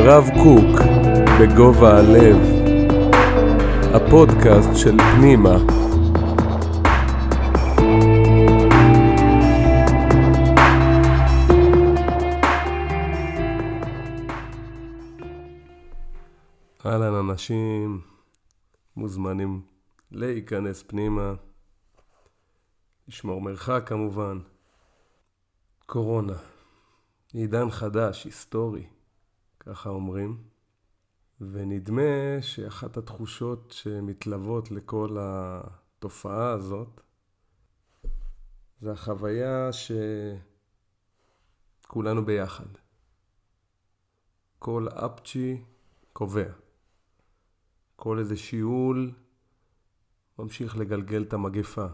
הרב קוק, בגובה הלב, הפודקאסט של פנימה. אהלן אנשים, מוזמנים להיכנס פנימה, לשמור מרחק כמובן. קורונה, עידן חדש, היסטורי. ככה אומרים. ונדמה שאחת התחושות שמתלוות לכל התופעה הזאת זה החוויה שכולנו ביחד. כל אפצ'י קובע. כל איזה שיעול ממשיך לגלגל את המגפה.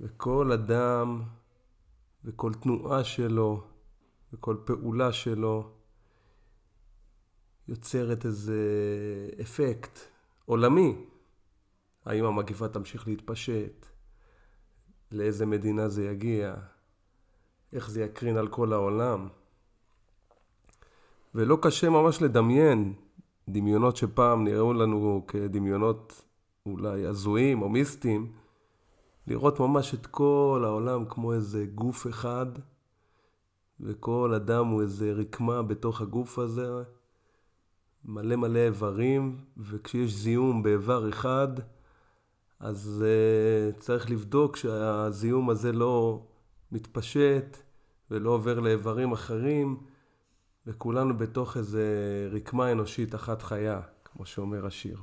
וכל אדם וכל תנועה שלו וכל פעולה שלו יוצרת איזה אפקט עולמי. האם המגפה תמשיך להתפשט? לאיזה מדינה זה יגיע? איך זה יקרין על כל העולם? ולא קשה ממש לדמיין דמיונות שפעם נראו לנו כדמיונות אולי הזויים או מיסטיים, לראות ממש את כל העולם כמו איזה גוף אחד, וכל אדם הוא איזה רקמה בתוך הגוף הזה, מלא מלא איברים, וכשיש זיהום באיבר אחד, אז uh, צריך לבדוק שהזיהום הזה לא מתפשט ולא עובר לאיברים אחרים, וכולנו בתוך איזה רקמה אנושית אחת חיה, כמו שאומר השיר.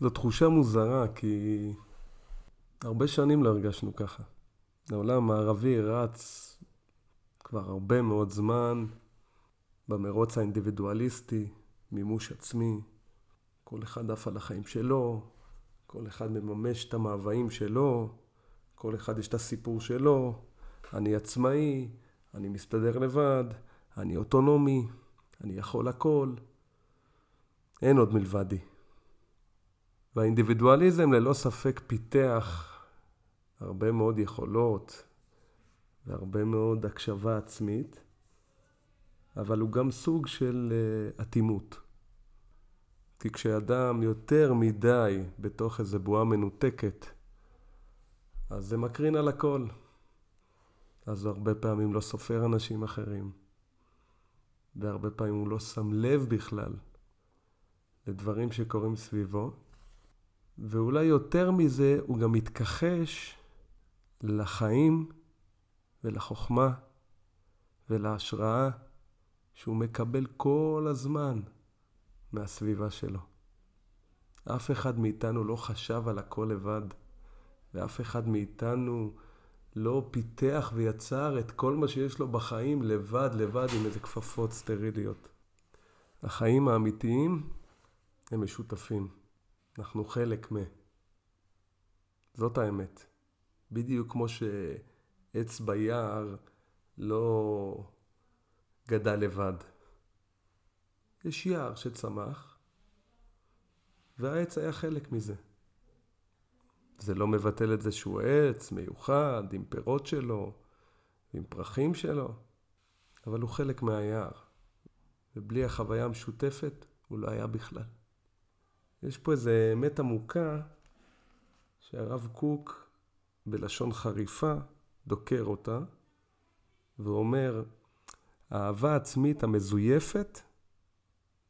זו תחושה מוזרה, כי הרבה שנים לא הרגשנו ככה. העולם המערבי רץ כבר הרבה מאוד זמן במרוץ האינדיבידואליסטי, מימוש עצמי, כל אחד עף על החיים שלו, כל אחד מממש את המאוויים שלו, כל אחד יש את הסיפור שלו, אני עצמאי, אני מסתדר לבד, אני אוטונומי, אני יכול הכל. אין עוד מלבדי. והאינדיבידואליזם ללא ספק פיתח הרבה מאוד יכולות והרבה מאוד הקשבה עצמית, אבל הוא גם סוג של אה, אטימות. כי כשאדם יותר מדי בתוך איזו בועה מנותקת, אז זה מקרין על הכל. אז הוא הרבה פעמים לא סופר אנשים אחרים, והרבה פעמים הוא לא שם לב בכלל לדברים שקורים סביבו, ואולי יותר מזה, הוא גם מתכחש לחיים ולחוכמה ולהשראה שהוא מקבל כל הזמן מהסביבה שלו. אף אחד מאיתנו לא חשב על הכל לבד, ואף אחד מאיתנו לא פיתח ויצר את כל מה שיש לו בחיים לבד, לבד, עם איזה כפפות סטריליות. החיים האמיתיים הם משותפים. אנחנו חלק מ... זאת האמת. בדיוק כמו שעץ ביער לא גדל לבד. יש יער שצמח, והעץ היה חלק מזה. זה לא מבטל את זה שהוא עץ מיוחד, עם פירות שלו, עם פרחים שלו, אבל הוא חלק מהיער. ובלי החוויה המשותפת, הוא לא היה בכלל. יש פה איזה אמת עמוקה שהרב קוק, בלשון חריפה, דוקר אותה, ואומר, האהבה העצמית המזויפת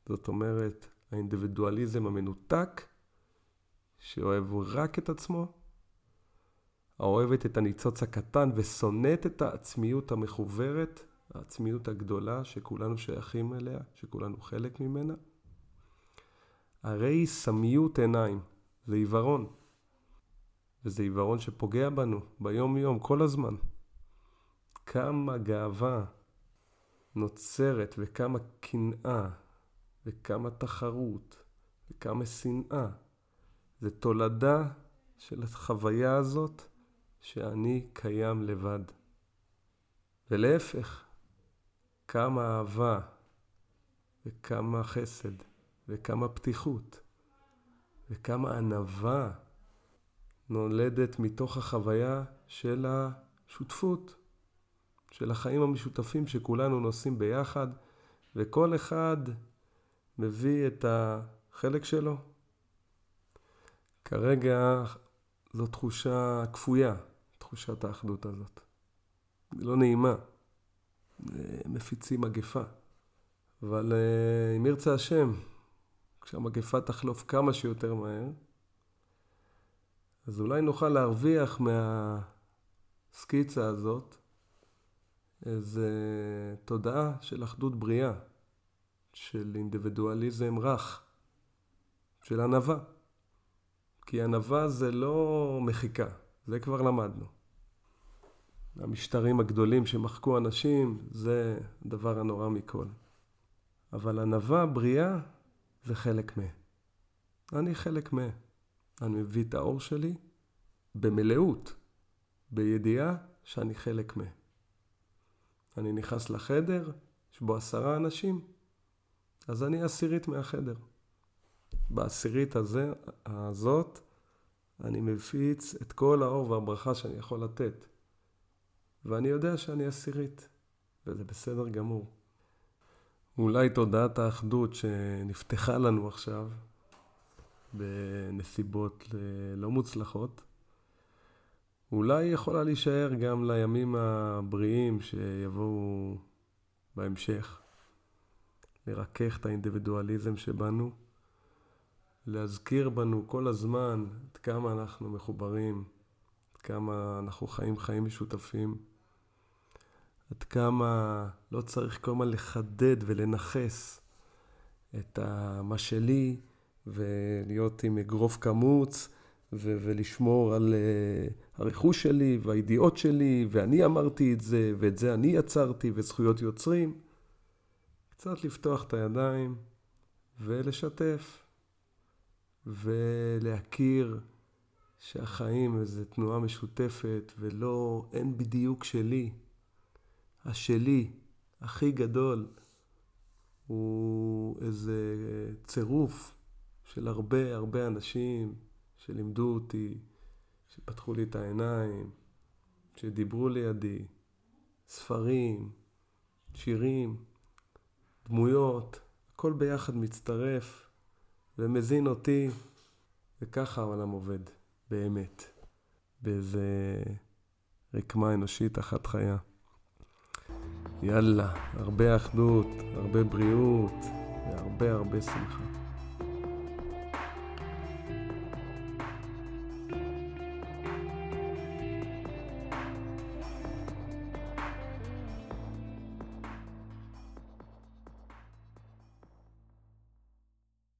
זאת אומרת, האינדיבידואליזם המנותק, שאוהב רק את עצמו, האוהבת את הניצוץ הקטן ושונאת את העצמיות המחוברת, העצמיות הגדולה שכולנו שייכים אליה, שכולנו חלק ממנה. הרי היא סמיות עיניים, זה עיוורון. וזה עיוורון שפוגע בנו ביום יום, כל הזמן. כמה גאווה נוצרת וכמה קנאה וכמה תחרות, וכמה שנאה. זה תולדה של החוויה הזאת שאני קיים לבד. ולהפך, כמה אהבה, וכמה חסד, וכמה פתיחות, וכמה ענווה נולדת מתוך החוויה של השותפות, של החיים המשותפים שכולנו נושאים ביחד. וכל אחד מביא את החלק שלו. כרגע זו תחושה כפויה, תחושת האחדות הזאת. היא לא נעימה. מפיצים מגפה. אבל אה, אם ירצה השם, כשהמגפה תחלוף כמה שיותר מהר, אז אולי נוכל להרוויח מהסקיצה הזאת איזה תודעה של אחדות בריאה, של אינדיבידואליזם רך, של ענווה. כי ענווה זה לא מחיקה, זה כבר למדנו. המשטרים הגדולים שמחקו אנשים, זה הדבר הנורא מכל. אבל ענווה בריאה זה חלק מ... אני חלק מ... אני מביא את האור שלי במלאות, בידיעה שאני חלק מ... אני נכנס לחדר, יש בו עשרה אנשים, אז אני עשירית מהחדר. בעשירית הזה, הזאת, אני מפיץ את כל האור והברכה שאני יכול לתת. ואני יודע שאני עשירית, וזה בסדר גמור. אולי תודעת האחדות שנפתחה לנו עכשיו, בנסיבות לא מוצלחות, אולי יכולה להישאר גם לימים הבריאים שיבואו בהמשך. לרכך את האינדיבידואליזם שבנו, להזכיר בנו כל הזמן עד כמה אנחנו מחוברים, עד כמה אנחנו חיים חיים משותפים. עד כמה לא צריך כל הזמן לחדד ולנכס את מה שלי ולהיות עם אגרוף קמוץ ו- ולשמור על uh, הרכוש שלי והידיעות שלי ואני אמרתי את זה ואת זה אני יצרתי וזכויות יוצרים. קצת לפתוח את הידיים ולשתף ולהכיר שהחיים איזו תנועה משותפת ולא, אין בדיוק שלי. השלי הכי גדול הוא איזה צירוף של הרבה הרבה אנשים שלימדו אותי, שפתחו לי את העיניים, שדיברו לידי, ספרים, שירים, דמויות, הכל ביחד מצטרף ומזין אותי, וככה העולם עובד, באמת, באיזה רקמה אנושית אחת חיה. יאללה, הרבה אחדות, הרבה בריאות והרבה הרבה שמחה.